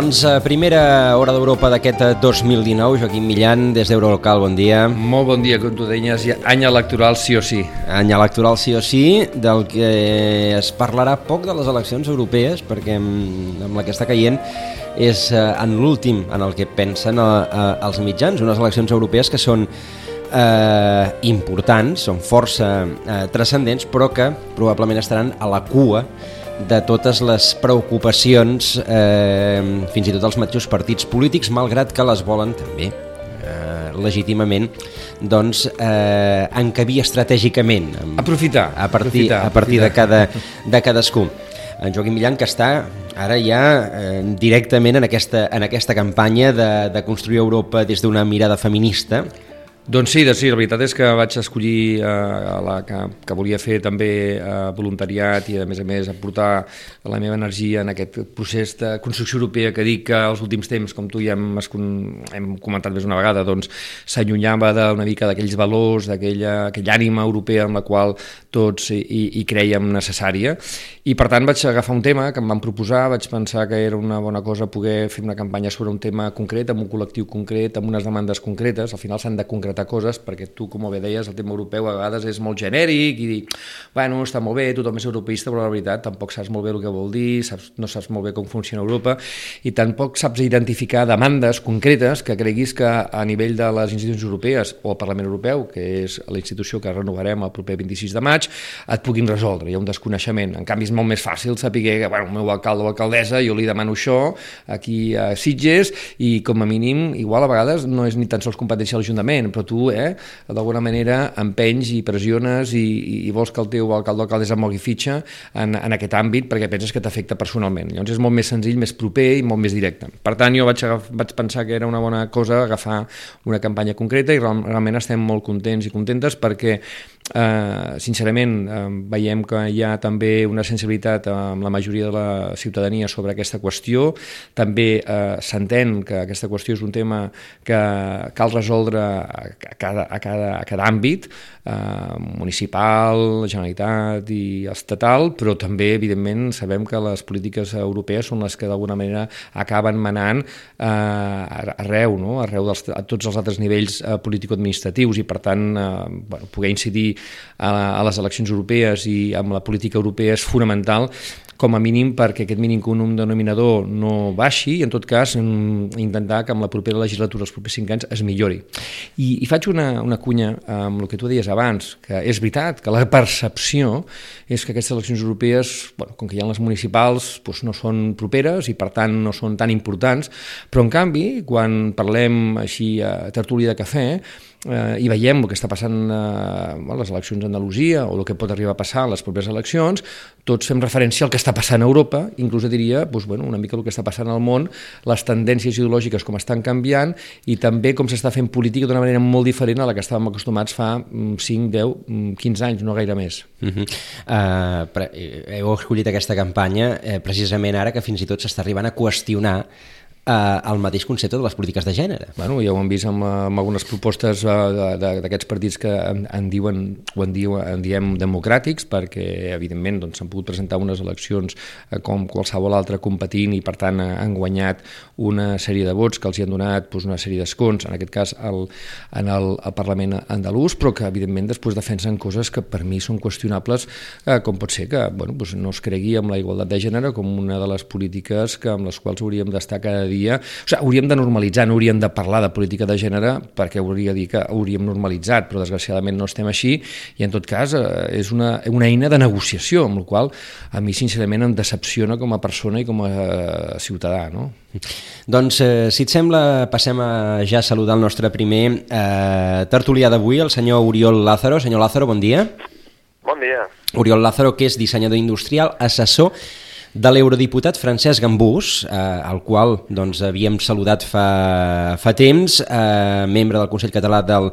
Doncs eh, primera hora d'Europa d'aquest 2019, Joaquim Millan, des d'Eurolocal, bon dia. Molt bon dia, com tu deies, any electoral sí o sí. Any electoral sí o sí, del que es parlarà poc de les eleccions europees, perquè amb, amb la que està caient és eh, en l'últim en el que pensen eh, eh, els mitjans, unes eleccions europees que són eh, importants, són força eh, transcendents, però que probablement estaran a la cua de totes les preocupacions, eh, fins i tot els mateixos partits polítics, malgrat que les volen també eh, legítimament doncs, eh, encabir estratègicament. Amb, aprofitar. A partir, aprofitar, a partir aprofitar. de, cada, de cadascú. En Joaquim Millan, que està ara ja eh, directament en aquesta, en aquesta campanya de, de construir Europa des d'una mirada feminista, doncs sí, doncs sí, la veritat és que vaig escollir eh, la que, que volia fer també eh, voluntariat i a més a més aportar la meva energia en aquest procés de construcció europea que dic que als últims temps, com tu ja hem, hem comentat més una vegada, doncs s'allunyava una mica d'aquells valors, d'aquella aquella ànima europea en la qual tots hi, hi creiem necessària. I per tant vaig agafar un tema que em van proposar, vaig pensar que era una bona cosa poder fer una campanya sobre un tema concret, amb un col·lectiu concret, amb unes demandes concretes, al final s'han de concretar concretar coses, perquè tu, com bé deies, el tema europeu a vegades és molt genèric i dir, bueno, està molt bé, tothom és europeista, però la veritat tampoc saps molt bé el que vol dir, saps, no saps molt bé com funciona Europa i tampoc saps identificar demandes concretes que creguis que a nivell de les institucions europees o el Parlament Europeu, que és la institució que renovarem el proper 26 de maig, et puguin resoldre. Hi ha un desconeixement. En canvi, és molt més fàcil saber que bueno, el meu alcalde o alcaldessa, jo li demano això aquí a Sitges i com a mínim, igual a vegades no és ni tan sols competència de l'Ajuntament, però tu eh, d'alguna manera empenys i pressiones i, i vols que el teu alcalde o alcaldessa mogui fitxa en, en aquest àmbit perquè penses que t'afecta personalment. Llavors és molt més senzill, més proper i molt més directe. Per tant, jo vaig, vaig pensar que era una bona cosa agafar una campanya concreta i realment estem molt contents i contentes perquè eh, sincerament eh, veiem que hi ha també una sensibilitat amb la majoria de la ciutadania sobre aquesta qüestió. També eh, s'entén que aquesta qüestió és un tema que cal resoldre a cada, a cada, a cada àmbit, eh, municipal, Generalitat i estatal, però també, evidentment, sabem que les polítiques europees són les que d'alguna manera acaben manant eh, arreu, no? arreu dels, a tots els altres nivells eh, político-administratius i, per tant, eh, bueno, poder incidir a, a les eleccions europees i amb la política europea és fonamental com a mínim perquè aquest mínim comú denominador no baixi i en tot cas intentar que amb la propera legislatura, els propers cinc anys, es millori. I, i faig una, una cunya amb el que tu deies abans, que és veritat que la percepció és que aquestes eleccions europees, bueno, com que hi ha les municipals, doncs no són properes i per tant no són tan importants, però en canvi, quan parlem així a tertúlia de cafè, eh, i veiem el que està passant eh, a les eleccions a Andalusia o el que pot arribar a passar a les properes eleccions, tots fem referència al que està passant a Europa, inclús diria doncs, bueno, una mica el que està passant al món, les tendències ideològiques com estan canviant i també com s'està fent política d'una manera molt diferent a la que estàvem acostumats fa 5, 10, 15 anys, no gaire més. Uh -huh. uh, heu escollit aquesta campanya eh, precisament ara que fins i tot s'està arribant a qüestionar eh, el mateix concepte de les polítiques de gènere. Bueno, ja ho hem vist amb, amb algunes propostes uh, d'aquests partits que en, en diuen o en, diu, en diem democràtics perquè evidentment doncs, s'han doncs, pogut presentar unes eleccions uh, com qualsevol altra competint i per tant han guanyat una sèrie de vots que els hi han donat doncs, una sèrie d'escons, en aquest cas el, en el, el Parlament andalús, però que evidentment després defensen coses que per mi són qüestionables, uh, com pot ser que bueno, doncs no es cregui amb la igualtat de gènere com una de les polítiques que amb les quals hauríem d'estar cada dia. O sigui, hauríem de normalitzar, no hauríem de parlar de política de gènere perquè hauria de dir que hauríem normalitzat, però desgraciadament no estem així i en tot cas eh, és una, una eina de negociació, amb la qual a mi sincerament em decepciona com a persona i com a eh, ciutadà, no? Doncs, eh, si et sembla, passem a ja a saludar el nostre primer eh, tertulià d'avui, el senyor Oriol Lázaro. Senyor Lázaro, bon dia. Bon dia. Oriol Lázaro, que és dissenyador industrial, assessor de l'eurodiputat Francesc Gambús, eh, al qual doncs, havíem saludat fa, fa temps, eh, membre del Consell Català del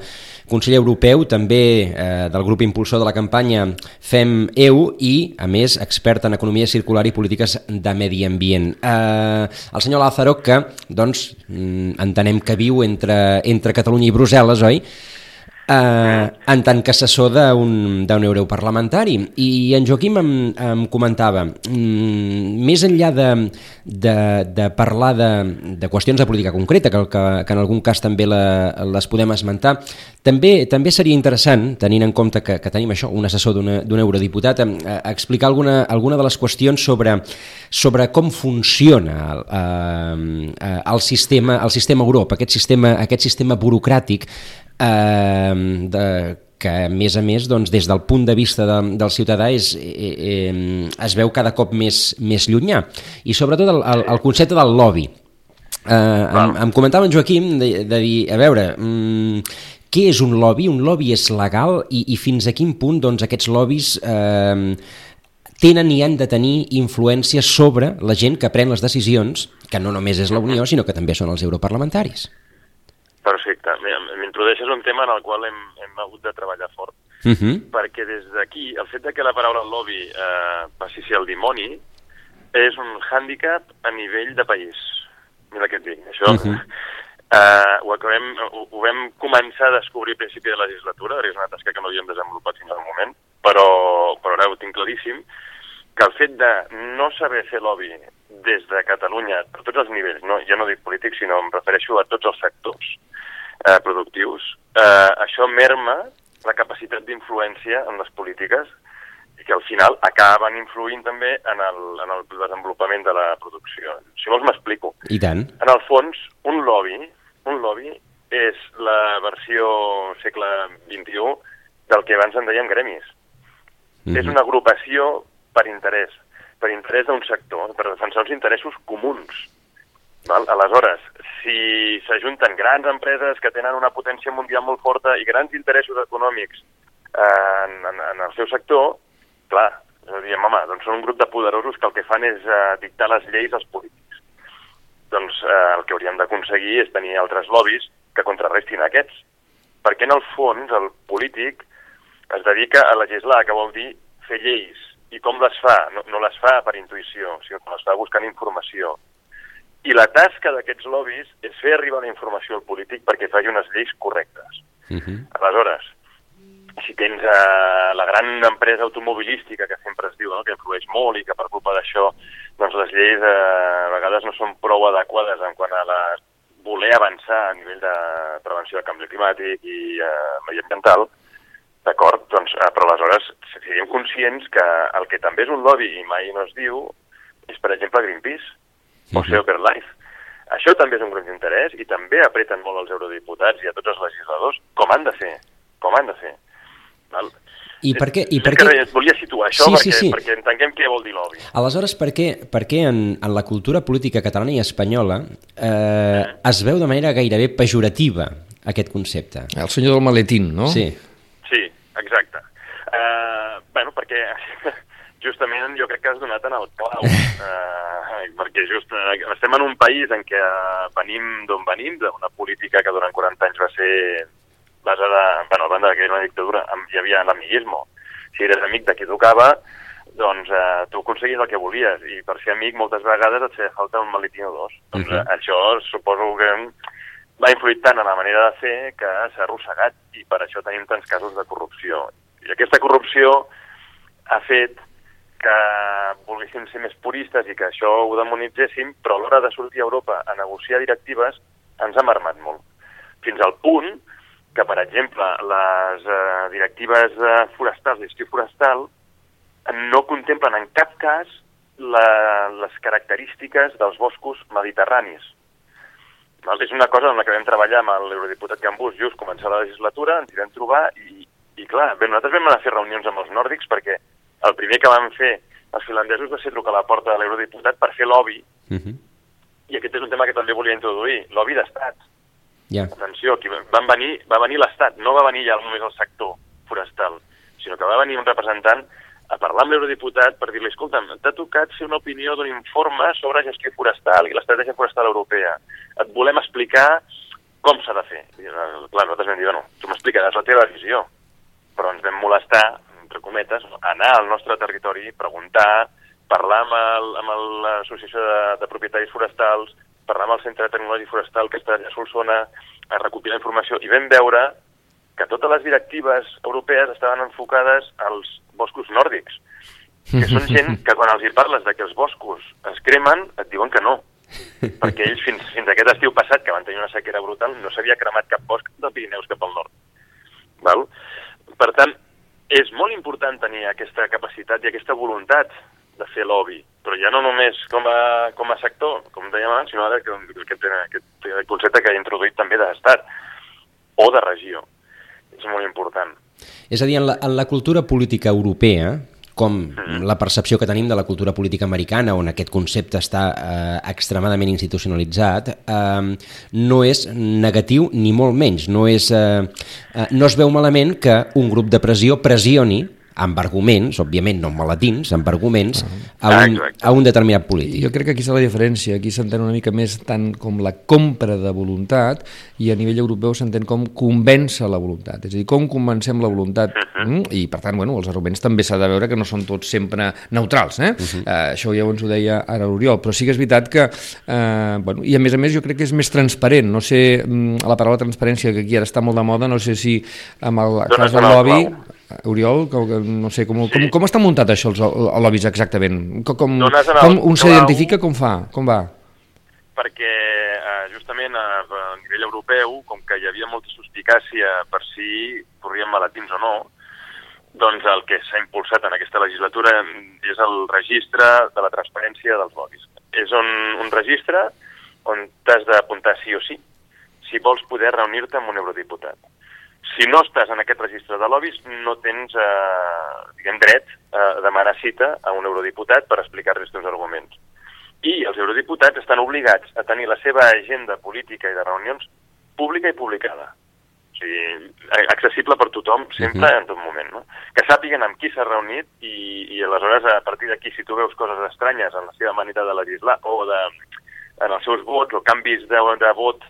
Consell Europeu, també eh, del grup impulsor de la campanya Fem EU i, a més, expert en economia circular i polítiques de medi ambient. Eh, el senyor Lázaro, que doncs, mm, entenem que viu entre, entre Catalunya i Brussel·les, oi? Eh, en tant que assessor d'un europarlamentari. I en Joaquim em, em comentava, mm, més enllà de, de, de parlar de, de qüestions de política concreta, que, que, que en algun cas també la, les podem esmentar, també també seria interessant, tenint en compte que, que tenim això, un assessor d'un eurodiputat, eh, explicar alguna, alguna de les qüestions sobre, sobre com funciona el, eh, el, sistema, el sistema Europa, aquest sistema, aquest sistema burocràtic eh, de, que a més a més doncs, des del punt de vista de, del ciutadà és, eh, eh, es veu cada cop més, més llunyà i sobretot el, el, el concepte del lobby eh, em, em comentava en Joaquim de, de dir, a veure mm, què és un lobby? Un lobby és legal i, i fins a quin punt doncs, aquests lobbies eh, tenen i han de tenir influència sobre la gent que pren les decisions, que no només és la Unió, sinó que també són els europarlamentaris. Perfecte. M'introdueixes un tema en el qual hem, hem hagut de treballar fort. Uh -huh. Perquè des d'aquí, el fet de que la paraula lobby eh, passi ser el dimoni és un hàndicap a nivell de país. Mira què et dic. Això uh -huh. eh, ho, acabem, ho, ho vam començar a descobrir a principi de legislatura, és una tasca que no havíem desenvolupat fins al moment, però, però ara ho tinc claríssim, que el fet de no saber fer lobby des de Catalunya, a tots els nivells, no, ja no dic polític, sinó em refereixo a tots els sectors, eh, productius, eh, això merma la capacitat d'influència en les polítiques i que al final acaben influint també en el, en el desenvolupament de la producció. Si vols m'explico. I tant. En el fons, un lobby, un lobby és la versió segle XXI del que abans en dèiem gremis. Mm -hmm. És una agrupació per interès, per interès d'un sector, per defensar uns interessos comuns. Val? Aleshores, si s'ajunten grans empreses que tenen una potència mundial molt forta i grans interessos econòmics eh, en, en, en el seu sector, clar, diem, home, doncs són un grup de poderosos que el que fan és eh, dictar les lleis als polítics. Doncs eh, el que hauríem d'aconseguir és tenir altres lobbies que contrarrestin aquests. Perquè en el fons el polític es dedica a legislar, que vol dir fer lleis. I com les fa? No, no les fa per intuïció, sinó que les fa buscant informació i la tasca d'aquests lobbies és fer arribar la informació al polític perquè faci unes lleis correctes. Uh -huh. Aleshores, si tens eh, la gran empresa automobilística que sempre es diu no? que influeix molt i que per culpa d'això doncs les lleis eh, a vegades no són prou adequades en quant a la, voler avançar a nivell de prevenció del canvi climàtic i eh, mediambiental, d'acord? Doncs, eh, però aleshores siguem conscients que el que també és un lobby i mai no es diu és, per exemple, Greenpeace o ser per Life. Això també és un grup d'interès i també apreten molt els eurodiputats i a tots els legisladors com han de fer, com han de fer. Val? I per què? I per què? què? Volia situar això sí, perquè, sí, sí. perquè entenguem què vol dir lobby. Aleshores, per què, per què en, en la cultura política catalana i espanyola eh, mm. es veu de manera gairebé pejorativa aquest concepte? El senyor del maletín, no? Sí. Sí, exacte. Uh, bueno, perquè justament jo crec que has donat en el clau, eh, perquè just eh, estem en un país en què venim d'on venim, d'una política que durant 40 anys va ser basada, bueno, a banda que era una dictadura, hi havia l'amiguisme. Si eres amic de qui tocava, doncs eh, tu aconseguis el que volies, i per ser amic moltes vegades et feia falta un maletín o dos. Doncs uh -huh. això suposo que va influir tant en la manera de fer que s'ha arrossegat, i per això tenim tants casos de corrupció. I aquesta corrupció ha fet que volguéssim ser més puristes i que això ho demonitzéssim, però a l'hora de sortir a Europa a negociar directives ens ha marmat molt. Fins al punt que, per exemple, les eh, directives eh, forestals, gestió forestal, no contemplen en cap cas la, les característiques dels boscos mediterranis. Val? És una cosa en la que vam treballar amb l'eurodiputat Gambús just començar la legislatura, ens hi vam trobar i, i clar, bé, nosaltres vam anar a fer reunions amb els nòrdics perquè el primer que van fer els finlandesos va ser trucar a la porta de l'eurodiputat per fer lobby, Uh -huh. i aquest és un tema que també volia introduir, lobby d'estat. Ja. Atenció, aquí van venir, va venir l'Estat, no va venir ja només el sector forestal, sinó que va venir un representant a parlar amb l'eurodiputat per dir-li, escolta'm, t'ha tocat fer una opinió d'un informe sobre gestió forestal i l'estratègia forestal europea. Et volem explicar com s'ha de fer. I, clar, nosaltres vam dir, bueno, tu m'explicaràs la teva visió, però ens vam molestar, entre cometes, anar al nostre territori, preguntar, parlar amb l'Associació de, de Propietaris Forestals, parlar amb el Centre Tecnològic Forestal que està a Solsona, a recopilar informació, i vam veure que totes les directives europees estaven enfocades als boscos nòrdics, que són gent que quan els hi parles de que els boscos es cremen, et diuen que no. Perquè ells fins, fins aquest estiu passat, que van tenir una sequera brutal, no s'havia cremat cap bosc de Pirineus cap al nord. Val? Per tant, és molt important tenir aquesta capacitat i aquesta voluntat de fer lobby, però ja no només com a, com a sector, com dèiem abans, sinó ara que, aquest, aquest concepte que ha introduït també d'estat o de regió. És molt important. És a dir, en la, en la cultura política europea, com mm. la percepció que tenim de la cultura política americana, on aquest concepte està eh, extremadament institucionalitzat, eh, no és negatiu ni molt menys. No, és, eh, eh, no es veu malament que un grup de pressió pressioni amb arguments, òbviament no amb malatins, amb arguments, a un, a un determinat polític. Jo crec que aquí està la diferència, aquí s'entén una mica més tant com la compra de voluntat i a nivell europeu s'entén com convèncer la voluntat, és a dir, com convencem la voluntat, uh -huh. mm? i per tant, bueno, els arguments també s'ha de veure que no són tots sempre neutrals, eh? Uh -huh. uh, això ja ens ho deia ara l'Oriol, però sí que és veritat que, uh, bueno, i a més a més jo crec que és més transparent, no sé, mm, la paraula transparència que aquí ara està molt de moda, no sé si amb el cas del lobby, Oriol, no sé, com, sí. com, com està muntat això, els, el lobbies exactament? Com, com, com un s'identifica, com fa? Com va? Perquè eh, justament a, a nivell europeu, com que hi havia molta suspicàcia per si corrien malatins o no, doncs el que s'ha impulsat en aquesta legislatura és el registre de la transparència dels lobbies. És un, un registre on t'has d'apuntar sí o sí si vols poder reunir-te amb un eurodiputat si no estàs en aquest registre de lobbies, no tens eh, diguem, dret a demanar cita a un eurodiputat per explicar-li els teus arguments. I els eurodiputats estan obligats a tenir la seva agenda política i de reunions pública i publicada. O sigui, accessible per tothom, sempre, uh -huh. en tot moment. No? Que sàpiguen amb qui s'ha reunit i, i aleshores, a partir d'aquí, si tu veus coses estranyes en la seva manera de legislar o de, en els seus vots o canvis de, de vot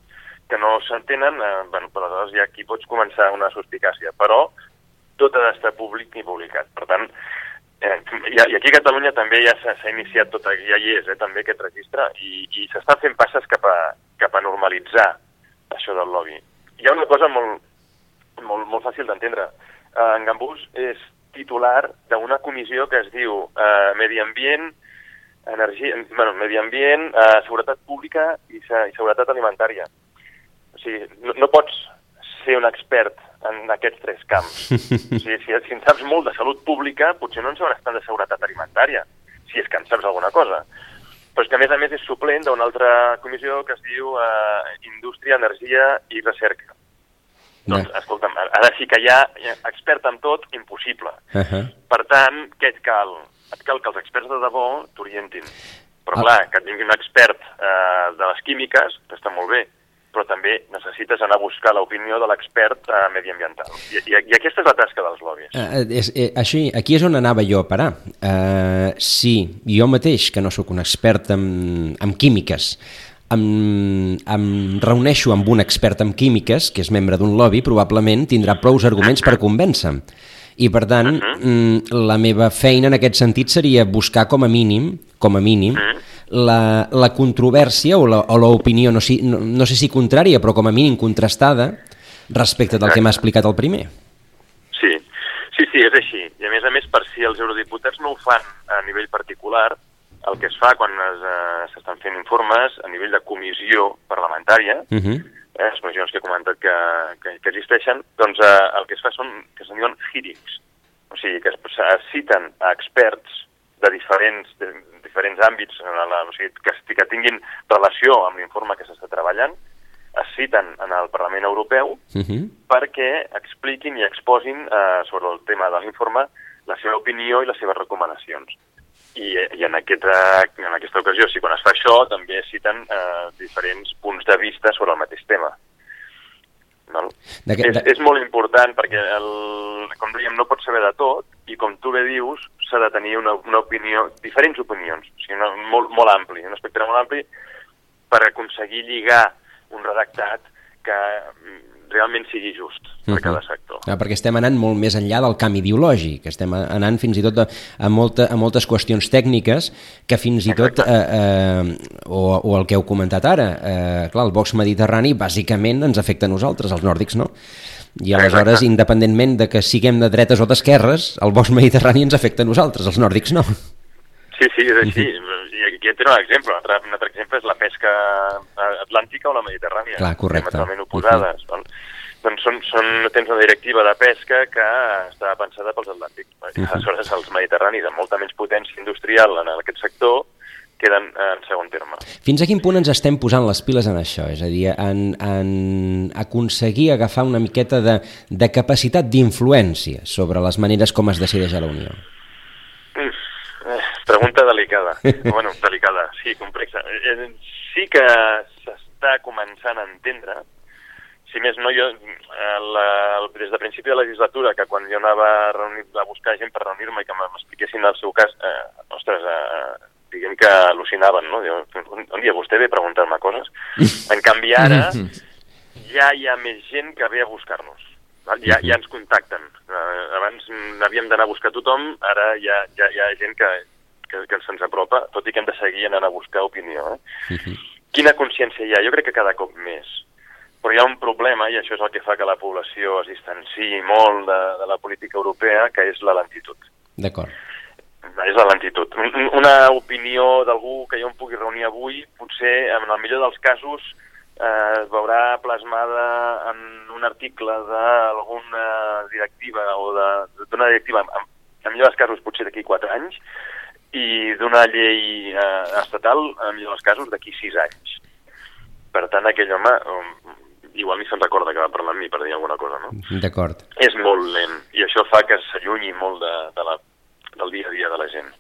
que no s'entenen, eh, bueno, però aleshores ja aquí pots començar una suspicàcia. Però tot ha d'estar públic i publicat. Per tant, eh, i, i aquí a Catalunya també ja s'ha iniciat tot, ja hi és, eh, també aquest registre, i, i s'està fent passes cap a, cap a normalitzar això del lobby. Hi ha una cosa molt, molt, molt fàcil d'entendre. Eh, en Gambús és titular d'una comissió que es diu eh, Medi Ambient, Energia, bueno, Medi Ambient, eh, Seguretat Pública i, i Seguretat Alimentària. O sigui, no, no pots ser un expert en aquests tres camps. O sigui, si, si en saps molt de salut pública, potser no en sabràs tant de seguretat alimentària, si és que en saps alguna cosa. Però és que, a més a més, és suplent d'una altra comissió que es diu eh, Indústria, Energia i Recerca. No. Doncs, escolta'm, ara sí que hi ha expert en tot, impossible. Uh -huh. Per tant, què et cal? Et cal que els experts de debò t'orientin. Però, ah. clar, que tingui un expert eh, de les químiques, que està molt bé, però també necessites anar a buscar l'opinió de l'expert eh, mediambiental. I, i, I aquesta és la tasca dels lobbies. Eh, és, eh, així, aquí és on anava jo a parar. Eh, si jo mateix, que no sóc un expert en, en químiques, em, em reuneixo amb un expert en químiques, que és membre d'un lobby, probablement tindrà prous arguments per convèncer-me. I, per tant, uh -huh. Mm, la meva feina en aquest sentit seria buscar com a mínim, com a mínim, uh -huh la, la controvèrsia o l'opinió, no, si, no, no sé si contrària, però com a mínim contrastada respecte del que m'ha explicat el primer. Sí, sí, sí, és així. I a més a més, per si els eurodiputats no ho fan a nivell particular, el que es fa quan s'estan uh, fent informes a nivell de comissió parlamentària, uh -huh. eh, les comissions que he comentat que, que, que existeixen, doncs uh, el que es fa són que se'n diuen hearings. O sigui, que es, es citen a experts de diferents, de, diferents àmbits, la, la, o sigui, que, que tinguin relació amb l'informe que s'està treballant, es citen en el Parlament Europeu uh -huh. perquè expliquin i exposin eh, sobre el tema de l'informe la seva opinió i les seves recomanacions. I, i en, aquesta, en aquesta ocasió, si quan es fa això, també citen eh, diferents punts de vista sobre el mateix tema. No? És, és molt important perquè, el, com dèiem, no pots saber de tot, i com tu bé dius, s'ha de tenir una, una opinió, diferents opinions, o sigui, una, molt, molt ampli, un espectre molt ampli per aconseguir lligar un redactat que realment sigui just per uh -huh. cada sector. Ah, perquè estem anant molt més enllà del canvi ideològic, estem anant fins i tot a, a, molta, a moltes qüestions tècniques que fins i tot, eh, eh, o, o el que heu comentat ara, eh, clar, el box mediterrani bàsicament ens afecta a nosaltres, els nòrdics no. I aleshores, Exacte. independentment de que siguem de dretes o d'esquerres, el box mediterrani ens afecta a nosaltres, els nòrdics no. Sí, sí, és així. I aquí et un exemple. Un altre, un altre exemple és la pesca atlàntica o la mediterrània. Clar, correcte. Totalment oposades. Uh -huh. Doncs són, són, tens una directiva de pesca que està pensada pels atlàntics. Uh -huh. Aleshores, els mediterranis, amb molta menys potència industrial en aquest sector, queden en segon terme. Fins a quin punt ens estem posant les piles en això? És a dir, en, en aconseguir agafar una miqueta de, de capacitat d'influència sobre les maneres com es decideix a la Unió? Pregunta delicada. bueno, delicada, sí, complexa. Eh, sí que s'està començant a entendre, si més no, jo, la, des de principi de la legislatura, que quan jo anava a, reunir, a buscar gent per reunir-me i que m'expliquessin el seu cas, eh, ostres, eh, diguem que al·lucinaven, no? Un dia vostè ve a preguntar-me coses. En canvi, ara ja hi ha més gent que ve a buscar-nos. Ja, ja ens contacten. Abans havíem d'anar a buscar tothom, ara ja, ja, ja hi ha gent que, que, que se'ns apropa, tot i que hem de seguir anant a buscar opinió. Eh? Mhm. -huh. Quina consciència hi ha? Jo crec que cada cop més. Però hi ha un problema, i això és el que fa que la població es distanciï molt de, de la política europea, que és la lentitud. D'acord. És la lentitud. Una opinió d'algú que jo em pugui reunir avui, potser, en el millor dels casos, eh, es veurà plasmada en un article d'alguna directiva o d'una directiva, en, en millor dels casos potser d'aquí quatre anys, i d'una llei eh, estatal, en millor dels casos, d'aquí sis anys. Per tant, aquell home, um, igual ni se'n recorda que va parlar amb mi per dir alguna cosa, no? D'acord. És molt lent, i això fa que s'allunyi molt de, de la, del dia a dia de la gent.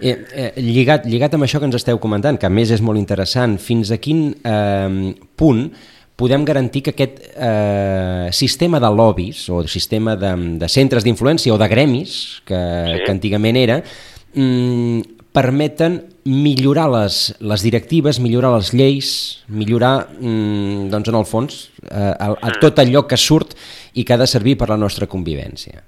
Eh, eh, lligat, lligat amb això que ens esteu comentant, que a més és molt interessant, fins a quin eh, punt podem garantir que aquest eh, sistema de lobbies o sistema de, de centres d'influència o de gremis, que, sí. que antigament era, mm, permeten millorar les, les directives, millorar les lleis, millorar, mm, doncs en el fons, eh, a, a tot allò que surt i que ha de servir per la nostra convivència.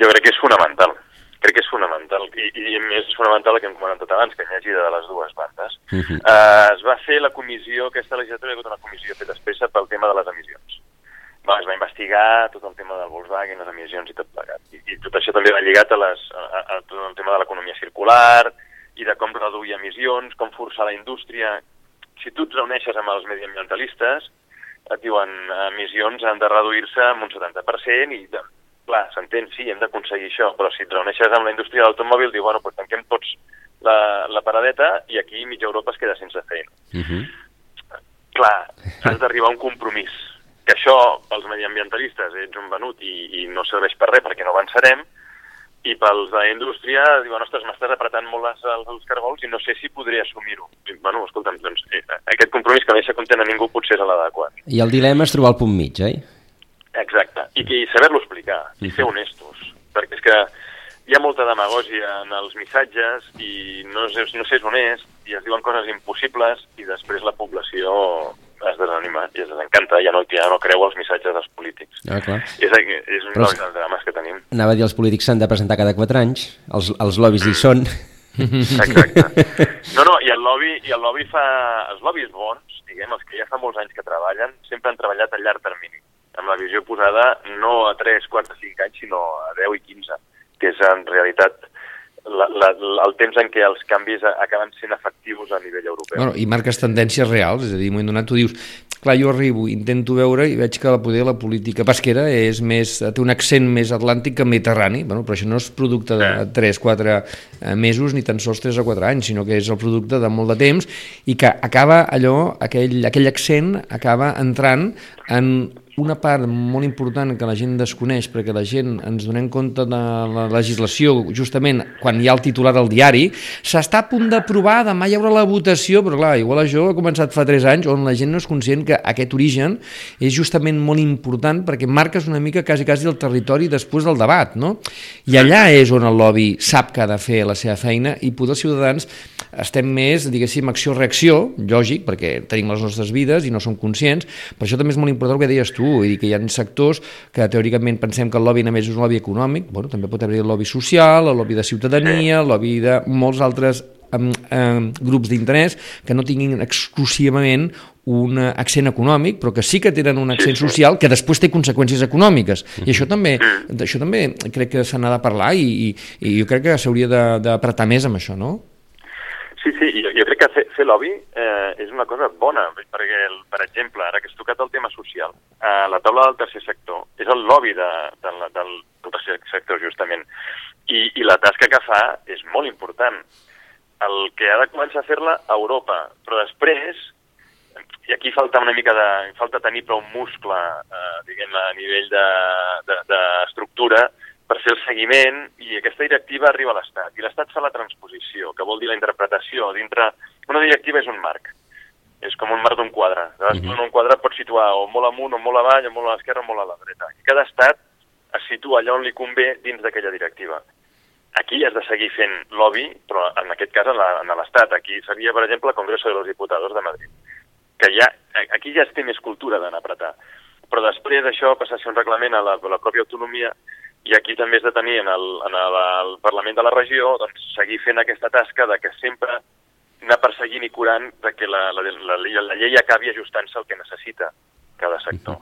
Jo crec que és fonamental. Crec que és fonamental. I, i més és fonamental el que hem comentat abans, que n'hi hagi de les dues bandes. Uh -huh. uh, es va fer la comissió, aquesta legislatura hi ha hagut una comissió feta espessa pel tema de les emissions va, es va investigar tot el tema del Volkswagen, les emissions i tot plegat. I, i tot això també va lligat a, les, a, a tot el tema de l'economia circular i de com reduir emissions, com forçar la indústria. Si tu et reuneixes amb els mediambientalistes, et diuen emissions han de reduir-se en un 70% i, de, clar, s'entén, sí, hem d'aconseguir això, però si et reuneixes amb la indústria de l'automòbil, diu, bueno, pues tanquem tots la, la paradeta i aquí mitja Europa es queda sense feina. Uh -huh. Clar, has d'arribar a un compromís que això pels mediambientalistes ets un venut i, i no serveix per res perquè no avançarem, i pels de la indústria diuen, ostres, m'estàs apretant molt les, els, els cargols i no sé si podré assumir-ho. Bueno, escolta'm, doncs, eh, aquest compromís que no deixa content a ningú potser és l'adequat. I el dilema és trobar el punt mig, oi? Exacte, i, i saber-lo explicar, i ser honestos, perquè és que hi ha molta demagògia en els missatges i no, no s'és honest i es diuen coses impossibles i després la població es desanima i es desencanta, ja no, ja no creu els missatges dels polítics. Ah, clar. És, és un dels drames que tenim. Anava a dir, els polítics s'han de presentar cada quatre anys, els, els lobbies hi són. Exacte. No, no, i el lobby, i el lobby fa... Els lobbies bons, diguem, els que ja fa molts anys que treballen, sempre han treballat a llarg termini, amb la visió posada no a 3, 4, 5 anys, sinó a 10 i 15, que és en realitat la, la, el temps en què els canvis acaben sent efectius a nivell europeu. Bueno, I marques tendències reals, és a dir, en un moment donat tu dius clar, jo arribo, intento veure i veig que la poder la política pesquera és més, té un accent més atlàntic que mediterrani, bueno, però això no és producte de 3-4 eh, mesos ni tan sols 3 o 4 anys, sinó que és el producte de molt de temps i que acaba allò, aquell, aquell accent acaba entrant en una part molt important que la gent desconeix perquè la gent ens donem compte de la legislació justament quan hi ha el titular al diari, s'està a punt d'aprovar, demà hi haurà la votació, però clar, igual això ha començat fa 3 anys on la gent no és conscient que aquest origen és justament molt important perquè marques una mica quasi quasi el territori després del debat, no? I allà és on el lobby sap que ha de fer la seva feina i poder els ciutadans estem més, diguéssim, acció-reacció, lògic, perquè tenim les nostres vides i no som conscients, per això també és molt important el que deies tu, vull dir que hi ha sectors que teòricament pensem que el lobby només és un lobby econòmic, bueno, també pot haver el lobby social, el lobby de ciutadania, el lobby de molts altres um, um, grups d'interès que no tinguin exclusivament un accent econòmic, però que sí que tenen un accent social que després té conseqüències econòmiques. I això també, això també crec que se n'ha de parlar i, i, i jo crec que s'hauria d'apretar més amb això, no? Sí, sí, jo, jo crec que fer, fer lobby eh, és una cosa bona, perquè, el, per exemple, ara que has tocat el tema social, eh, la taula del tercer sector és el lobby de, de, del, del tercer sector, justament, i, i la tasca que fa és molt important. El que ha de començar a fer-la a Europa, però després, i aquí falta una mica de... falta tenir prou muscle, eh, diguem a nivell d'estructura, de, de, per fer el seguiment i aquesta directiva arriba a l'Estat. I l'Estat fa la transposició, que vol dir la interpretació. Dintre... Una directiva és un marc. És com un marc d'un quadre. Llavors, mm -hmm. un quadre pot situar o molt amunt, o molt avall, o molt a l'esquerra, o molt a la dreta. I cada estat es situa allà on li convé dins d'aquella directiva. Aquí has de seguir fent lobby, però en aquest cas en l'Estat. Aquí seria, per exemple, el Congreso de los Diputados de Madrid. Que ja, aquí ja es té més cultura d'anar a apretar. Però després d'això passa a ser un reglament a la, a la pròpia autonomia i aquí també és de tenir en el, en el, el Parlament de la regió doncs, seguir fent aquesta tasca de que sempre anar perseguint i curant de que la, la, la, la, llei acabi ajustant-se al que necessita cada sector.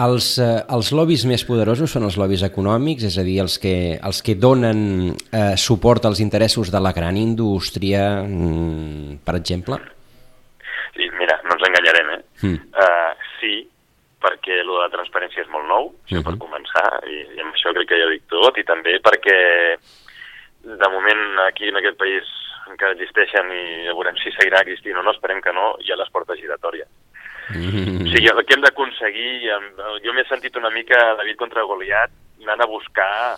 Els, eh, els lobbies més poderosos són els lobbies econòmics, és a dir, els que, els que donen eh, suport als interessos de la gran indústria, mm, per exemple? Sí, mira, no ens enganyarem, eh? Mm. Uh, sí, perquè el de la transparència és molt nou, uh -huh. per començar, i, i amb això crec que ja dic tot, i també perquè de moment aquí en aquest país encara existeixen i ja veurem si seguirà existint o no, esperem que no, hi ha les portes giratòries. Mm -hmm. O sigui, el que hem d'aconseguir, jo m'he sentit una mica David contra Goliat anant a buscar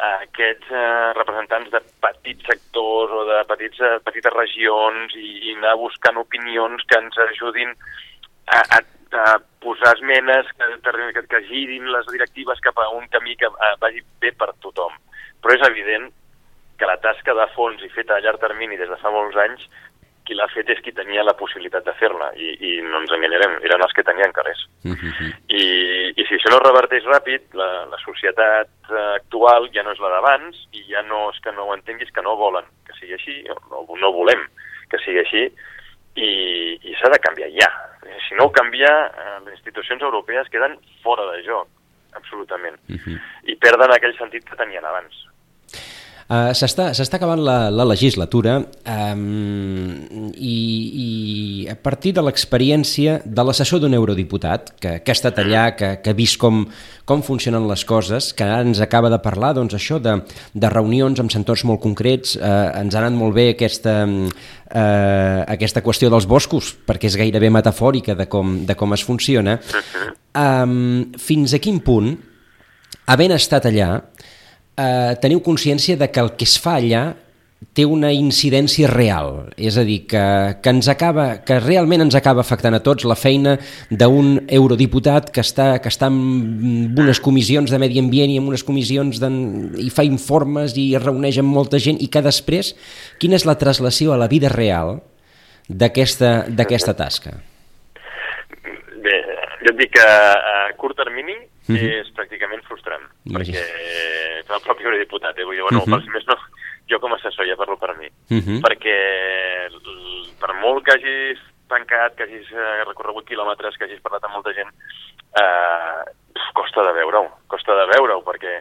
uh, aquests uh, representants de petits sectors o de petits, uh, petites regions i, i anar buscant opinions que ens ajudin a, a a posar esmenes que, que, que girin les directives cap a un camí que uh, vagi bé per tothom. Però és evident que la tasca de fons i feta a llarg termini des de fa molts anys, qui l'ha fet és qui tenia la possibilitat de fer-la, i, i no ens enganyarem, eren els que tenien calés. Uh mhm. -huh. I, I si això no reverteix ràpid, la, la societat actual ja no és la d'abans, i ja no és que no ho entenguis, que no volen que sigui així, no, no volem que sigui així, i, i s'ha de canviar ja. Si no ho canvia, eh, les institucions europees queden fora de joc, absolutament, uh mhm. -huh. i perden aquell sentit que tenien abans. Uh, S'està acabant la, la legislatura um, i, i a partir de l'experiència de l'assessor d'un eurodiputat que, que ha estat allà, que, que ha vist com, com funcionen les coses, que ara ens acaba de parlar doncs, això de, de reunions amb sectors molt concrets, uh, ens ha anat molt bé aquesta, uh, aquesta qüestió dels boscos, perquè és gairebé metafòrica de com, de com es funciona. Um, fins a quin punt, havent estat allà, eh, teniu consciència de que el que es fa allà té una incidència real, és a dir, que, que, ens acaba, que realment ens acaba afectant a tots la feina d'un eurodiputat que està, que està en unes comissions de medi ambient i en unes comissions de, i fa informes i es reuneix amb molta gent i que després, quina és la traslació a la vida real d'aquesta tasca? Bé, jo et dic que a curt termini uh -huh. és pràcticament frustrant, Imagina. perquè el propi eurodiputat, eh? vull dir, bueno, -huh. per, més no, jo com a assessor ja parlo per mi, uh -huh. perquè per molt que hagis tancat, que hagis eh, recorregut quilòmetres, que hagis parlat amb molta gent, eh, costa de veure-ho, costa de veure-ho, perquè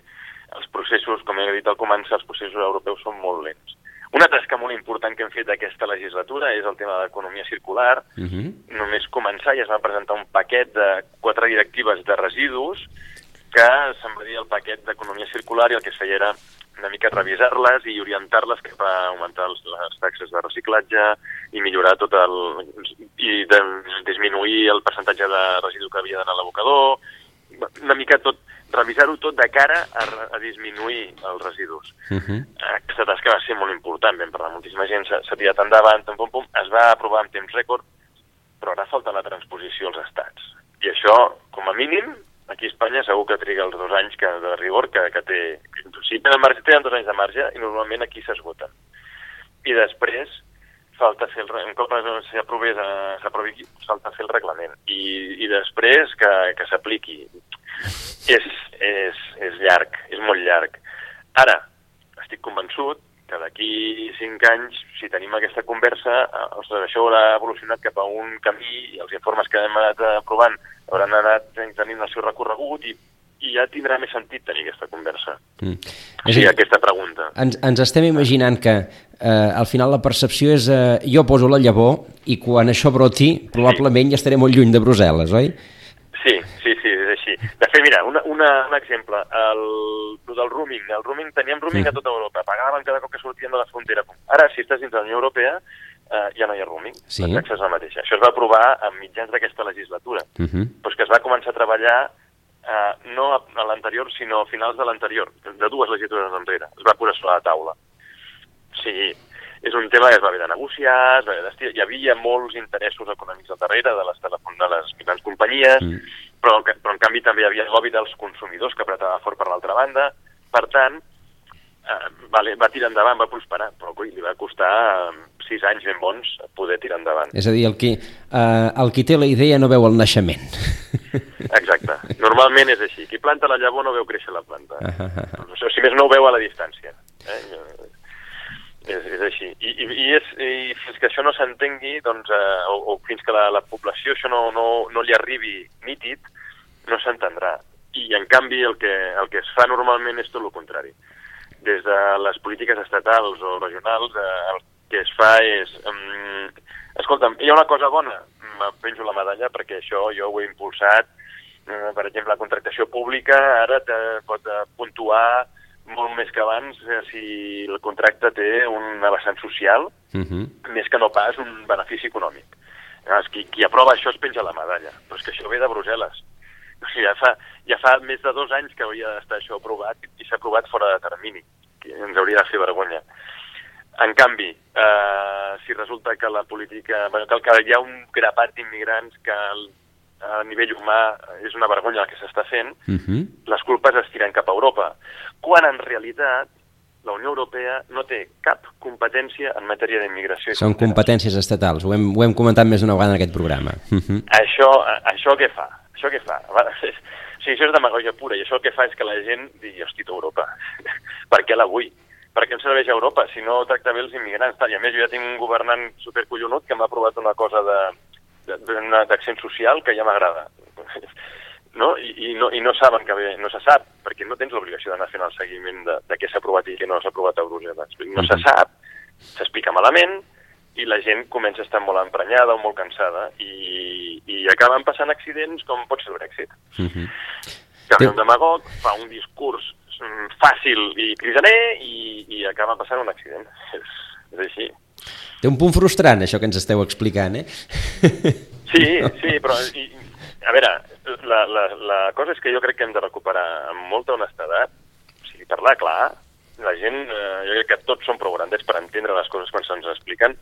els processos, com he dit al començar, els processos europeus són molt lents. Una tasca molt important que hem fet aquesta legislatura és el tema de l'economia circular. Uh mhm. -huh. Només començar ja es va presentar un paquet de quatre directives de residus que se'n va dir el paquet d'economia circular i el que es feia era una mica revisar-les i orientar-les cap a augmentar els, les taxes de reciclatge i millorar tot el... i de, disminuir el percentatge de residu que havia d'anar a l'abocador, una mica tot, revisar-ho tot de cara a, a disminuir els residus. Uh -huh. Aquesta tasca va ser molt important, vam parlar moltíssima gent, s'ha tirat endavant, pum, pum, pum, es va aprovar en temps rècord, però ara falta la transposició als estats. I això, com a mínim, aquí a Espanya segur que triga els dos anys que, de rigor que, que té. Si tenen marge, tenen dos anys de marge i normalment aquí s'esgoten. I després falta fer el, un cop s'aprovi aquí, falta fer el reglament i, i després que, que s'apliqui. És, és, és llarg, és molt llarg. Ara, estic convençut que d'aquí cinc anys, si tenim aquesta conversa, eh, ostres, això haurà evolucionat cap a un camí i els informes que hem anat aprovant hauran anat tenint el seu recorregut i, i ja tindrà més sentit tenir aquesta conversa. Mm. O sigui, aquesta pregunta. Ens, ens estem imaginant que eh, al final la percepció és eh, jo poso la llavor i quan això broti probablement sí. ja estaré molt lluny de Brussel·les, oi? Sí, sí, sí, és així. De fet, mira, una, una, un exemple, el, el del roaming. El roaming, teníem roaming mm. a tota Europa, pagaven cada cop que sortien de la frontera. Ara, si estàs dins de la Unió Europea, eh, ja no hi ha roaming, sí. la taxa és la mateixa. Això es va aprovar a mitjans d'aquesta legislatura, uh Mhm. -huh. però que es va començar a treballar eh, no a, a l'anterior, sinó a finals de l'anterior, de dues legislatures enrere. Es va posar sobre la taula. Sigui, és un tema que es va haver de negociar, es va haver de... hi havia molts interessos econòmics al darrere de les, telefon... de les grans companyies, Mm. però, però en canvi també hi havia el lobby dels consumidors que apretava fort per l'altra banda. Per tant, eh, vale, va tirar endavant, va prosperar, però coi, li va costar eh, sis anys ben bons poder tirar endavant. És a dir, el qui, eh, el qui té la idea no veu el naixement. Exacte. Normalment és així. Qui planta la llavor no veu créixer la planta. Ah, ah, ah. O sigui, si més no ho veu a la distància. Eh? És, és així. I, i, i, és, I fins que això no s'entengui, doncs, eh, o, o fins que la, la població això no, no, no li arribi nítid, no s'entendrà. I, en canvi, el que, el que es fa normalment és tot el contrari. Des de les polítiques estatals o regionals, eh, el que es fa és... Um, escolta'm, hi ha una cosa bona, me penjo la medalla perquè això jo ho he impulsat, eh, per exemple, la contractació pública ara te pot eh, puntuar molt més que abans eh, si el contracte té una vessant social, Uh -huh. més que no pas un benefici econòmic. Llavors, qui, qui aprova això es penja la medalla, però és que això ve de Brussel·les. O sigui, ja, fa, ja fa més de dos anys que hauria d'estar això aprovat i s'ha aprovat fora de termini, que ens hauria de fer vergonya. En canvi, eh, si resulta que la política... Bueno, que, que hi ha un grapat d'immigrants que el, a nivell humà és una vergonya el que s'està fent, Uh -huh. les culpes es tiren cap a Europa, quan en realitat la Unió Europea no té cap competència en matèria d'immigració. Són competències estatals, ho hem, ho hem comentat més d'una vegada en aquest programa. Uh -huh. Això, això què fa? Això què fa? O sigui, això és demagogia pura i això el que fa és que la gent digui, hosti, tu, Europa, per què la vull? Per què em serveix a Europa si no tracta bé els immigrants? Tal. I a més jo ja tinc un governant supercollonut que m'ha aprovat una cosa de, d'accent social que ja m'agrada. No? I, i, no, I no saben que bé, no se sap, perquè no tens l'obligació d'anar fent el seguiment de, de què s'ha aprovat i què no s'ha aprovat a Brussel·les. No se sap, s'explica malament, i la gent comença a estar molt emprenyada o molt cansada i, i acaben passant accidents com pot ser el Brexit. Uh -huh. Que un demagog, fa un discurs mm, fàcil i crisaner i, i acaba passant un accident. És, és així. Té un punt frustrant, això que ens esteu explicant, eh? Sí, sí, però i, a veure, la, la, la cosa és que jo crec que hem de recuperar amb molta honestedat, o sigui, parlar clar, la gent, eh, jo crec que tots som prou grandets per entendre les coses quan se'ns expliquen,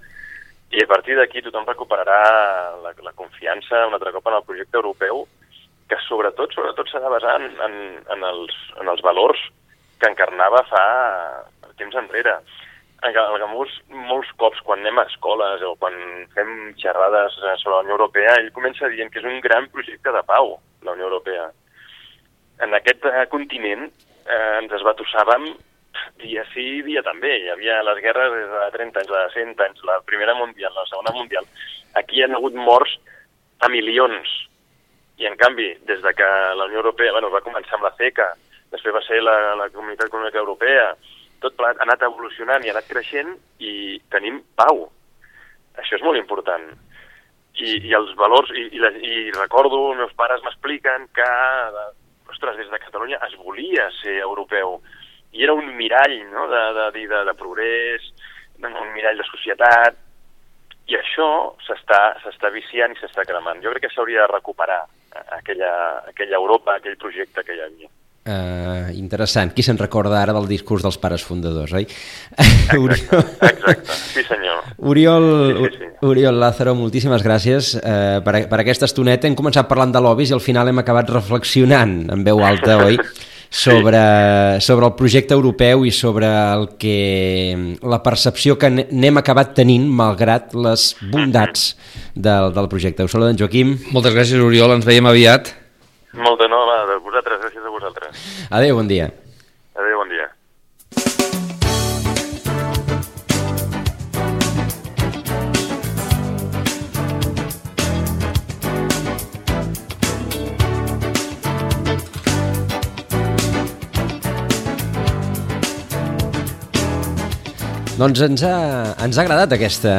i a partir d'aquí tothom recuperarà la, la confiança un altre cop en el projecte europeu, que sobretot sobretot s'ha de basar en, en, en, els, en els valors que encarnava fa temps enrere. El Gamús, molts cops, quan anem a escoles o quan fem xerrades eh, sobre la Unió Europea, ell comença dient que és un gran projecte de pau, la Unió Europea. En aquest eh, continent eh, ens esbatussàvem dia sí, dia també. Hi havia les guerres des de 30 anys, de 100 anys, la Primera Mundial, la Segona Mundial. Aquí hi ha hagut morts a milions. I, en canvi, des de que la Unió Europea bueno, va començar amb la CECA, després va ser la, la Comunitat Econòmica Europea, tot plegat ha anat evolucionant i ha anat creixent i tenim pau. Això és molt important. I, i els valors, i, i, la, i recordo, els meus pares m'expliquen que, ostres, des de Catalunya es volia ser europeu i era un mirall no? de, de, de, de, de progrés, un mirall de societat, i això s'està viciant i s'està cremant. Jo crec que s'hauria de recuperar eh, aquella, aquella Europa, aquell projecte que hi havia. Uh, interessant. Qui se'n recorda ara del discurs dels pares fundadors, oi? Exacte, Oriol... exacte. sí senyor. Oriol, sí, sí, sí. Oriol Lázaro, moltíssimes gràcies uh, per, per aquesta estoneta. Hem començat parlant de lobbies i al final hem acabat reflexionant en veu alta, oi? sobre, sobre el projecte europeu i sobre el que la percepció que n'hem acabat tenint malgrat les bondats del, del projecte. Us saluda en Joaquim. Moltes gràcies, Oriol. Ens veiem aviat. Molt de no, de vosaltres, gràcies a vosaltres. Adéu, bon dia. Adéu, bon dia. Doncs ens ha, ens ha agradat aquesta,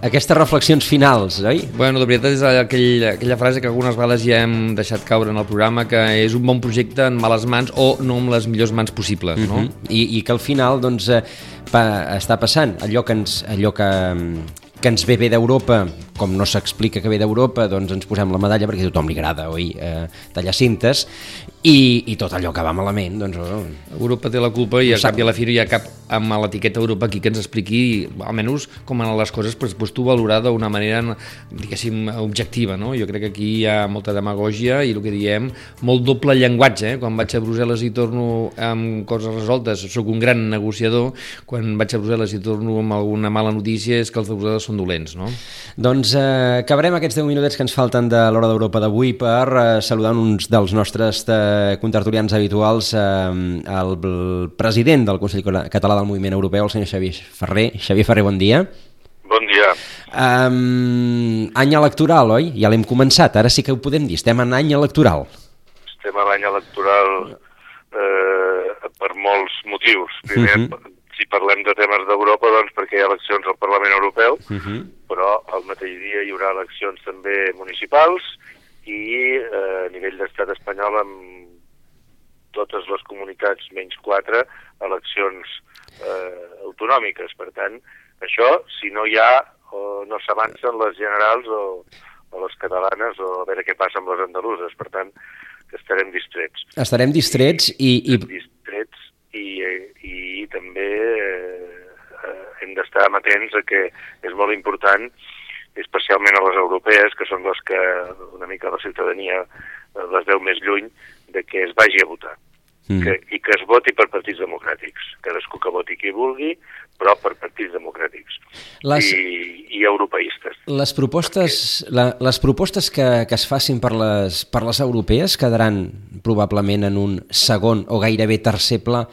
aquestes reflexions finals, oi? Bueno, de veritat és aquell, aquella frase que algunes vegades ja hem deixat caure en el programa, que és un bon projecte en males mans o no amb les millors mans possibles, no? Uh -huh. I, I que al final, doncs, eh, pa, està passant allò que ens, allò que, que ens ve bé d'Europa, com no s'explica que ve d'Europa, doncs ens posem la medalla perquè a tothom li agrada, oi, eh, tallar cintes, i, i tot allò que va malament, doncs... Oh, Europa té la culpa i a cap i a la fi hi ha cap amb l'etiqueta Europa aquí que ens expliqui, almenys com en les coses, pues, pues tu valorar d'una manera, diguéssim, objectiva, no? Jo crec que aquí hi ha molta demagogia i el que diem, molt doble llenguatge, eh? Quan vaig a Brussel·les i torno amb coses resoltes, sóc un gran negociador, quan vaig a Brussel·les i torno amb alguna mala notícia és que els de Brussel·les són dolents, no? Doncs eh, acabarem aquests 10 minutets que ens falten de l'hora d'Europa d'avui per eh, saludar uns dels nostres eh, contertulians habituals, eh, el, el president del Consell Català del Moviment Europeu, el senyor Xavier Ferrer. Xavier Ferrer, bon dia. Bon dia. Um, any electoral, oi? Ja l'hem començat, ara sí que ho podem dir, estem en any electoral. Estem a l'any electoral eh, per molts motius. Primer, uh mhm. -huh. si parlem de temes d'Europa, doncs perquè hi ha eleccions al Parlament Europeu, uh mhm. -huh. però al mateix dia hi haurà eleccions també municipals i eh, a nivell d'estat espanyol amb totes les comunitats, menys quatre, eleccions eh, autonòmiques. Per tant, això, si no hi ha o no s'avancen les generals o, o les catalanes o a veure què passa amb les andaluses. Per tant, estarem distrets. Estarem distrets i... i... Distrets i, i també eh, hem d'estar amatents a que és molt important especialment a les europees, que són les que una mica la ciutadania les veu més lluny, de que es vagi a votar. Mm. Que, I que es voti per partits democràtics. Cadascú que voti qui vulgui, però per partits democràtics. Les... I, i europeistes. Les propostes, Perquè... la, les propostes que, que es facin per les, per les europees quedaran probablement en un segon o gairebé tercer pla,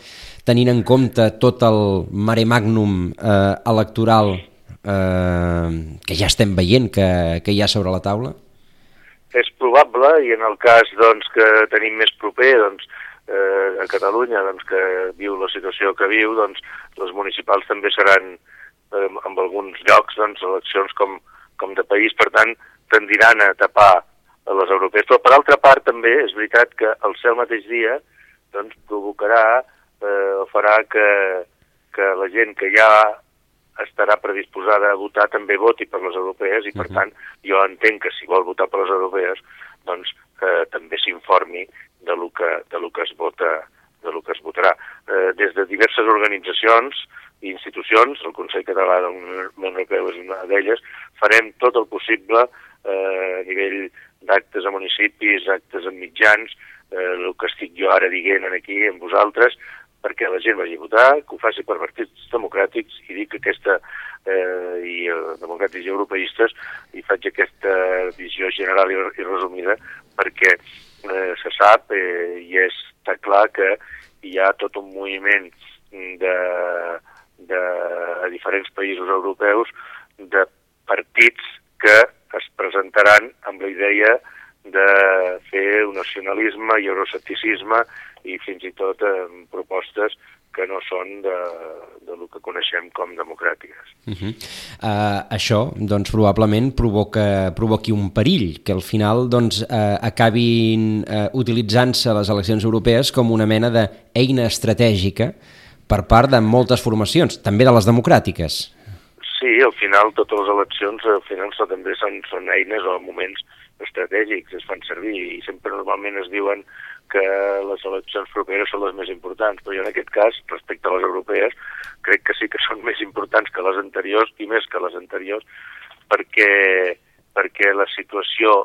tenint en compte tot el mare magnum eh, electoral eh, que ja estem veient que, que hi ha sobre la taula? És probable, i en el cas doncs, que tenim més proper, doncs, eh, a Catalunya, doncs, que viu la situació que viu, doncs, les municipals també seran, eh, en alguns llocs, doncs, eleccions com, com de país, per tant, tendiran a tapar a les europees. Però, per altra part, també és veritat que el cel mateix dia doncs, provocarà eh, farà que, que la gent que ja estarà predisposada a votar també voti per les europees i, per uh -huh. tant, jo entenc que si vol votar per les europees, doncs eh, també s'informi de lo que, de lo que es vota de lo que es votarà. Eh, des de diverses organitzacions i institucions, el Consell Català del Món Europeu és una d'elles, farem tot el possible eh, a nivell d'actes a municipis, actes en mitjans, eh, el que estic jo ara dient aquí amb vosaltres, perquè la gent vagi a votar, que ho faci per partits democràtics i dic que aquesta, eh, i eh, democràtics i europeistes, i faig aquesta visió general i, resumida perquè eh, se sap eh, i està clar que hi ha tot un moviment de, de, a diferents països europeus de partits que es presentaran amb la idea de fer un nacionalisme i euroscepticisme i fins i tot eh, propostes que no són de, de lo que coneixem com democràtiques. Uh -huh. uh, això, doncs, probablement provoca, provoqui un perill, que al final doncs, uh, acabin uh, utilitzant-se les eleccions europees com una mena d'eina estratègica per part de moltes formacions, també de les democràtiques. Sí, al final totes les eleccions al final també són, són eines o moments estratègics, es fan servir i sempre normalment es diuen que les eleccions properes són les més importants, però jo en aquest cas, respecte a les europees, crec que sí que són més importants que les anteriors i més que les anteriors perquè, perquè la situació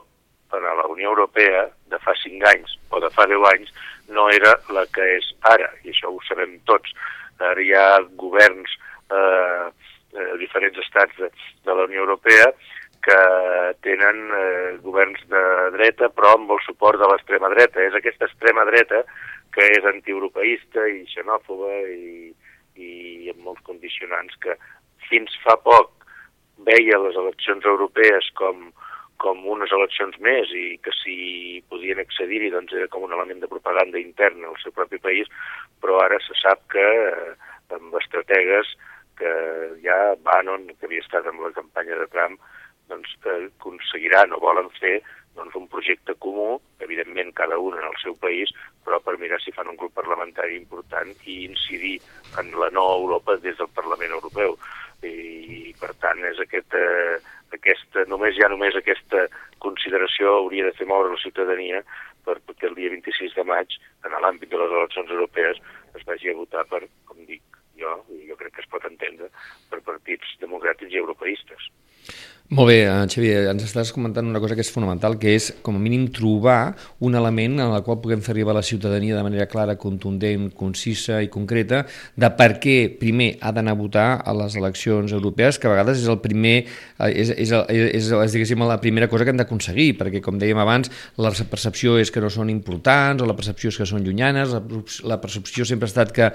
a la Unió Europea de fa 5 anys o de fa 10 anys no era la que és ara, i això ho sabem tots. Ara hi ha governs eh, eh, diferents estats de, de la Unió Europea que tenen eh, governs de dreta però amb el suport de l'extrema dreta. És aquesta extrema dreta que és antieuropeista i xenòfoba i, i amb molts condicionants que fins fa poc veia les eleccions europees com, com unes eleccions més i que si podien accedir-hi doncs era com un element de propaganda interna al seu propi país, però ara se sap que eh, amb estrategues que ja Bannon, que havia estat amb la campanya de Trump, doncs, eh, aconseguiran o volen fer doncs, un projecte comú, evidentment cada un en el seu país, però per mirar si fan un grup parlamentari important i incidir en la nova Europa des del Parlament Europeu. I, per tant, és aquest, eh, aquesta, només ja només aquesta consideració hauria de fer moure la ciutadania per, perquè el dia 26 de maig, en l'àmbit de les eleccions europees, es vagi a votar per, com dic jo, jo crec que es pot entendre, per partits democràtics i europeistes. Molt bé, eh, Xavier, ens estàs comentant una cosa que és fonamental, que és, com a mínim, trobar un element en el qual puguem fer arribar a la ciutadania de manera clara, contundent, concisa i concreta de per què, primer, ha d'anar a votar a les eleccions europees, que a vegades és el primer, eh, és, és, és, és diguéssim, la primera cosa que hem d'aconseguir, perquè, com dèiem abans, la percepció és que no són importants, o la percepció és que són llunyanes, la percepció sempre ha estat que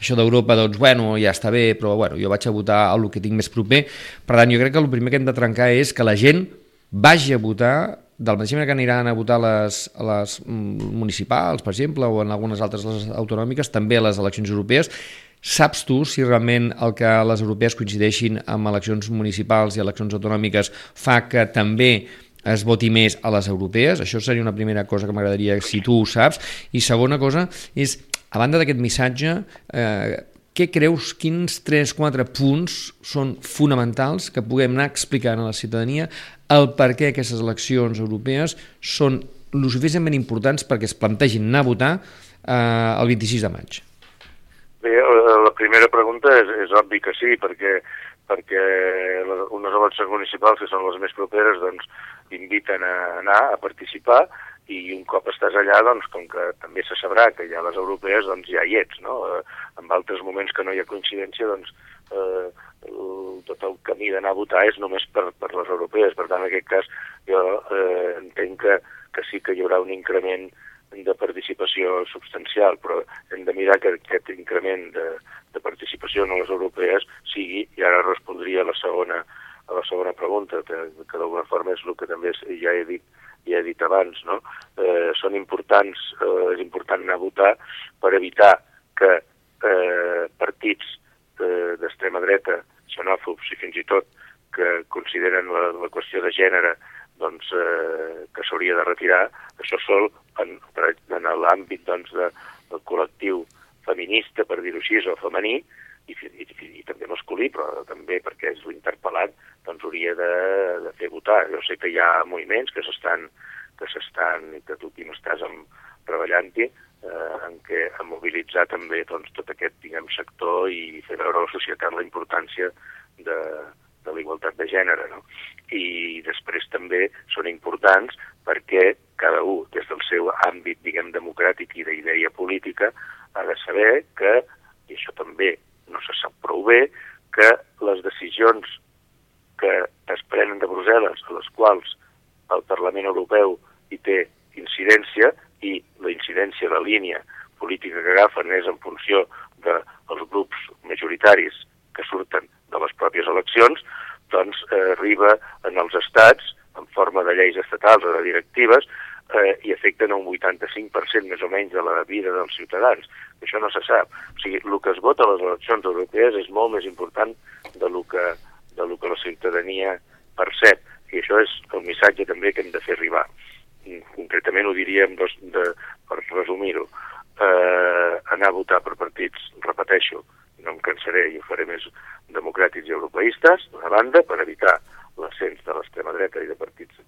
això d'Europa, doncs, bueno, ja està bé, però, bueno, jo vaig a votar el que tinc més proper. Per tant, jo crec que el primer que hem de trencar trencar és que la gent vagi a votar de la mateixa manera que aniran a votar les, les municipals, per exemple, o en algunes altres les autonòmiques, també a les eleccions europees, Saps tu si realment el que les europees coincideixin amb eleccions municipals i eleccions autonòmiques fa que també es voti més a les europees? Això seria una primera cosa que m'agradaria si tu ho saps. I segona cosa és, a banda d'aquest missatge, eh, què creus, quins 3-4 punts són fonamentals que puguem anar explicant a la ciutadania el per què aquestes eleccions europees són lo suficientment importants perquè es plantegin anar a votar eh, el 26 de maig? Bé, la primera pregunta és, és obvi que sí, perquè, perquè unes eleccions municipals, que són les més properes, doncs inviten a anar a participar i un cop estàs allà, doncs, com que també se sabrà que hi ha les europees, doncs ja hi ets, no? Eh, en altres moments que no hi ha coincidència, doncs, eh, el, tot el camí d'anar a votar és només per, per les europees. Per tant, en aquest cas, jo eh, entenc que, que sí que hi haurà un increment de participació substancial, però hem de mirar que aquest increment de, de participació en les europees sigui, i ara respondria a la segona, a la segona pregunta, que, que d'alguna forma és el que també ja he dit, ja he dit abans, no? eh, són importants, eh, és important anar a votar per evitar que eh, partits eh, d'extrema dreta, xenòfobs i fins i tot que consideren la, la qüestió de gènere doncs, eh, que s'hauria de retirar, això sol en, en l'àmbit doncs, de, del col·lectiu feminista, per dir-ho així, o femení, i, i, i també masculí, però també perquè és l'interpel·lat, doncs hauria de, de fer votar. Jo sé que hi ha moviments que s'estan que s'estan, que tu aquí estàs amb, treballant-hi, eh, en què a mobilitzar també doncs, tot aquest diguem, sector i fer veure a la societat la importància de, de la igualtat de gènere. No? I després també són importants perquè cada un, des del seu àmbit diguem, democràtic i d'idea política, ha de saber que, i això també no se sap prou bé, que les decisions que es prenen de Brussel·les, a les quals el Parlament Europeu hi té incidència i la incidència de línia política que agafen és en funció dels de grups majoritaris que surten de les pròpies eleccions, doncs eh, arriba en els estats, en forma de lleis estatals o de directives, eh, i afecten un 85% més o menys de la vida dels ciutadans. Això no se sap. O sigui, el que es vota a les eleccions europees és molt més important de lo que, de lo que la ciutadania percep. I això és el missatge també que hem de fer arribar. Concretament ho diríem, dos, de, per resumir-ho, eh, anar a votar per partits, repeteixo, no em cansaré i ho faré més democràtics i europeistes, d'una banda, per evitar l'ascens de l'extrema dreta i de partits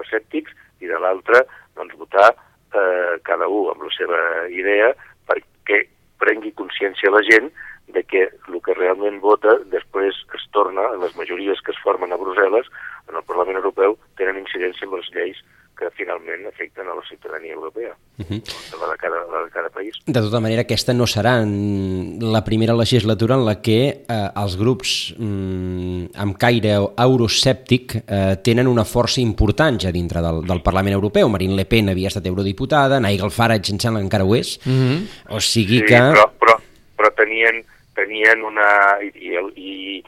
euroescèptics, i de l'altra, doncs, votar eh, cada un amb la seva idea perquè prengui consciència la gent de que el que realment vota després es torna, les majories que es formen a Brussel·les, en el Parlament Europeu, tenen incidència amb les lleis que finalment afecten a la ciutadania europea, uh -huh. la, de cada, la de cada país. De tota manera, aquesta no serà la primera legislatura en la que eh, els grups mm, amb caire euroscèptic eh, tenen una força important ja dintre del, del Parlament Europeu. Marine Le Pen havia estat eurodiputada, Nigel Farage em sembla encara ho és, uh -huh. o sigui sí, que... Però, però, però tenien, tenien una, i, i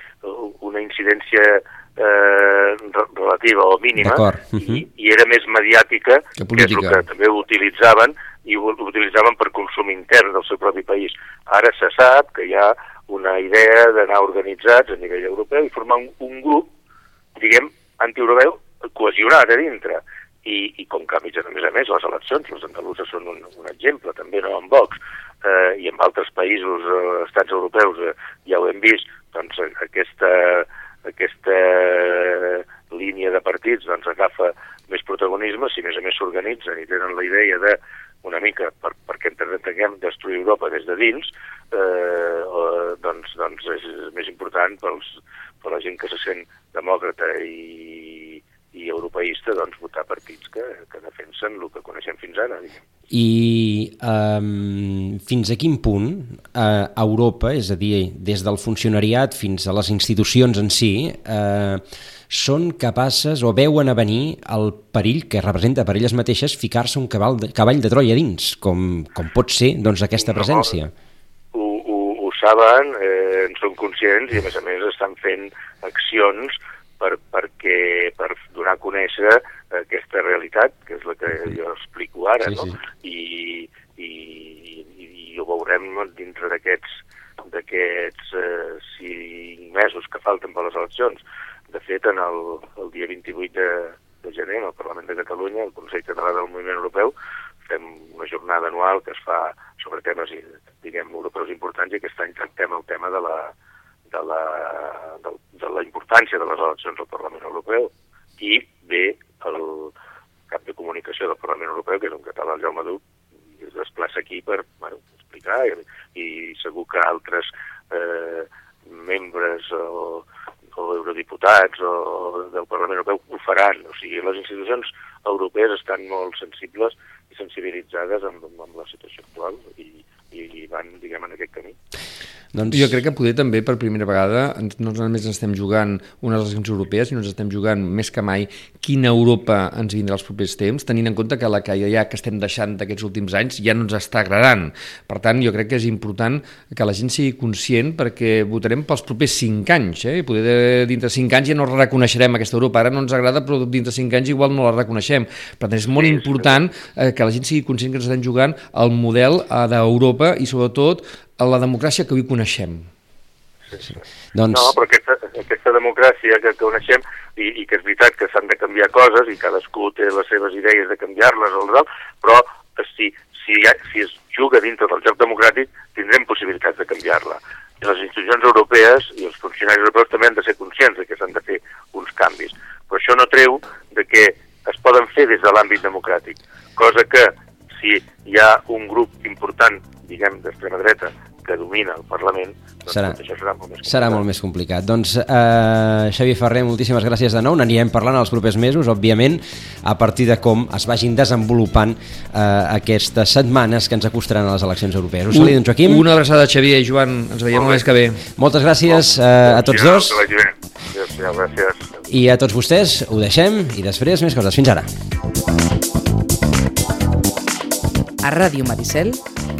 una incidència eh, relativa o mínima uh -huh. i, i era més mediàtica que, que és el que també ho utilitzaven i ho utilitzaven per consum intern del seu propi país. Ara se sap que hi ha una idea d'anar organitzats a nivell europeu i formar un, un grup, diguem, antieuropeu cohesionat a dintre. I, i com que, a més a més, les eleccions, els andalusos són un, un exemple, també no en Vox, eh, i en altres països, eh, estats europeus, eh, ja ho hem vist, doncs aquesta aquesta línia de partits doncs, agafa més protagonisme, si més a més s'organitzen i tenen la idea de una mica, per, perquè entenguem, destruir Europa des de dins, eh, doncs, doncs és més important pels, per la gent que se sent demòcrata i, i europeista doncs, votar partits que, que defensen el que coneixem fins ara. Diguem. I um, fins a quin punt uh, Europa, és a dir, des del funcionariat fins a les institucions en si, uh, són capaces o veuen a venir el perill que representa per elles mateixes ficar-se un cavall de, cavall de Troia dins, com, com pot ser doncs, aquesta presència? No, ho, ho, ho saben, eh, en són conscients i a més a més estan fent accions per, perquè, per donar a conèixer aquesta realitat, que és la que jo explico ara, sí, no? Sí. I, i, i, i ho veurem dintre d'aquests d'aquests eh, cinc mesos que falten per les eleccions. De fet, en el, el dia 28 de, de gener, al Parlament de Catalunya, el Consell Català del Moviment Europeu, fem una jornada anual que es fa sobre temes, diguem, europeus importants i aquest any tractem el tema de la, de la, de, de la importància de les eleccions al Parlament Europeu i ve el cap de comunicació del Parlament Europeu, que és un català, el Jaume Duc, i es desplaça aquí per bueno, explicar i, i segur que altres eh, membres o, o eurodiputats o del Parlament Europeu ho faran. O sigui, les institucions europees estan molt sensibles i sensibilitzades amb, amb la situació actual i, i van, diguem, en aquest camí. Doncs... Jo crec que poder també per primera vegada no només estem jugant unes eleccions europees, sinó ens estem jugant més que mai quina Europa ens vindrà els propers temps, tenint en compte que la que ja que estem deixant d'aquests últims anys ja no ens està agradant. Per tant, jo crec que és important que la gent sigui conscient perquè votarem pels propers 5 anys. Eh? Poder dintre 5 anys ja no reconeixerem aquesta Europa. Ara no ens agrada, però dintre 5 anys igual no la reconeixem. Per tant, és molt important eh, que la gent sigui conscient que ens estem jugant el model eh, d'Europa i sobretot a la democràcia que avui coneixem. Sí, sí. Doncs... No, però aquesta, aquesta democràcia que coneixem i, i que és veritat que s'han de canviar coses i cadascú té les seves idees de canviar-les però si, si, ha, si es juga dintre del joc democràtic tindrem possibilitats de canviar-la. I les institucions europees i els funcionaris europeus també han de ser conscients de que s'han de fer uns canvis. Però això no treu de que es poden fer des de l'àmbit democràtic, cosa que si hi ha un grup important, diguem, d'extrema dreta, que domina el Parlament, doncs serà, això serà molt més complicat. Serà molt més complicat. Doncs, eh, Xavier Ferrer, moltíssimes gràcies de nou. N'anirem parlant els propers mesos, òbviament, a partir de com es vagin desenvolupant eh, aquestes setmanes que ens acostaran a les eleccions europees. Us saludo, Joaquim. Una abraçada, Xavier i Joan. Ens veiem el mes que ve. Moltes gràcies eh, a tots dos. Gràcies. I a tots vostès ho deixem i després més coses. Fins ara. A Ràdio Maricel,